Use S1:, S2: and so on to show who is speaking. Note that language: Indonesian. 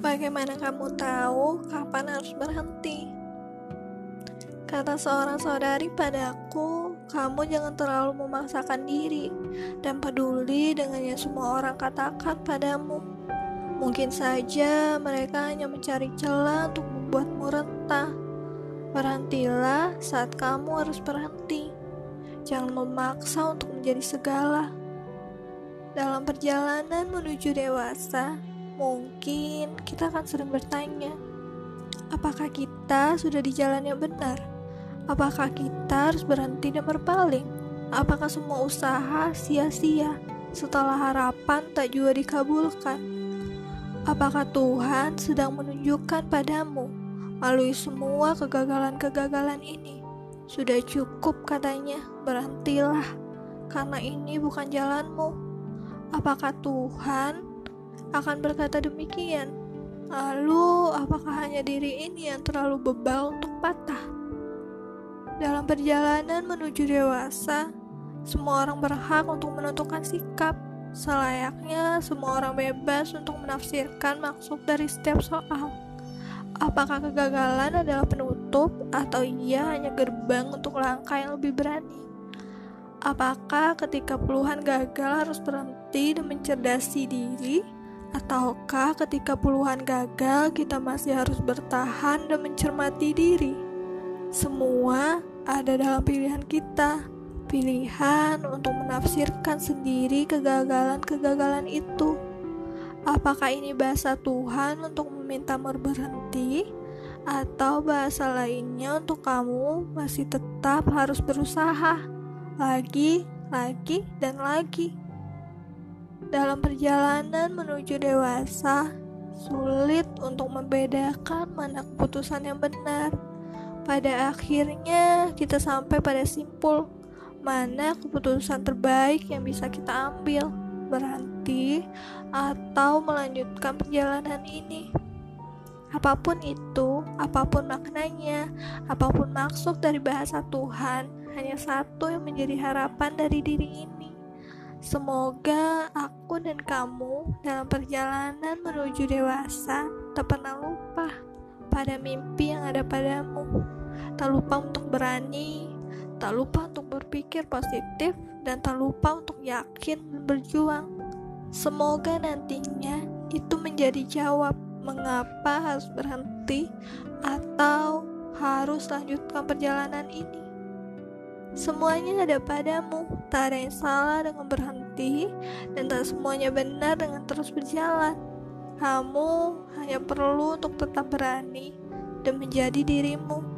S1: Bagaimana kamu tahu kapan harus berhenti? Kata seorang saudari padaku, kamu jangan terlalu memaksakan diri dan peduli dengan yang semua orang katakan padamu. Mungkin saja mereka hanya mencari celah untuk membuatmu rentah. Berhentilah saat kamu harus berhenti. Jangan memaksa untuk menjadi segala. Dalam perjalanan menuju dewasa, Mungkin kita akan sering bertanya, apakah kita sudah di jalan yang benar? Apakah kita harus berhenti dan berpaling? Apakah semua usaha sia-sia setelah harapan tak juga dikabulkan? Apakah Tuhan sedang menunjukkan padamu melalui semua kegagalan-kegagalan ini? Sudah cukup katanya, berhentilah, karena ini bukan jalanmu. Apakah Tuhan akan berkata demikian. Lalu, apakah hanya diri ini yang terlalu bebal untuk patah? Dalam perjalanan menuju dewasa, semua orang berhak untuk menentukan sikap. Selayaknya, semua orang bebas untuk menafsirkan maksud dari setiap soal. Apakah kegagalan adalah penutup, atau ia hanya gerbang untuk langkah yang lebih berani? Apakah ketika puluhan gagal harus berhenti dan mencerdasi diri? Ataukah ketika puluhan gagal kita masih harus bertahan dan mencermati diri? Semua ada dalam pilihan kita. Pilihan untuk menafsirkan sendiri kegagalan-kegagalan itu. Apakah ini bahasa Tuhan untuk meminta berhenti? Atau bahasa lainnya untuk kamu masih tetap harus berusaha lagi, lagi, dan lagi? Dalam perjalanan menuju dewasa, sulit untuk membedakan mana keputusan yang benar. Pada akhirnya, kita sampai pada simpul mana keputusan terbaik yang bisa kita ambil, berhenti atau melanjutkan perjalanan ini. Apa pun itu, apa pun maknanya, apa pun maksud dari bahasa Tuhan, hanya satu yang menjadi harapan dari diri ini Semoga kamu dalam perjalanan menuju dewasa tak pernah lupa pada mimpi yang ada padamu. Tak lupa untuk berani, tak lupa untuk berpikir positif, dan tak lupa untuk yakin berjuang. Semoga nantinya itu menjadi jawab mengapa harus berhenti atau harus lanjutkan perjalanan ini. Semuanya ada padamu, tak ada yang salah dengan berhenti, dan tak semuanya benar dengan terus berjalan. Kamu hanya perlu untuk tetap berani dan menjadi dirimu.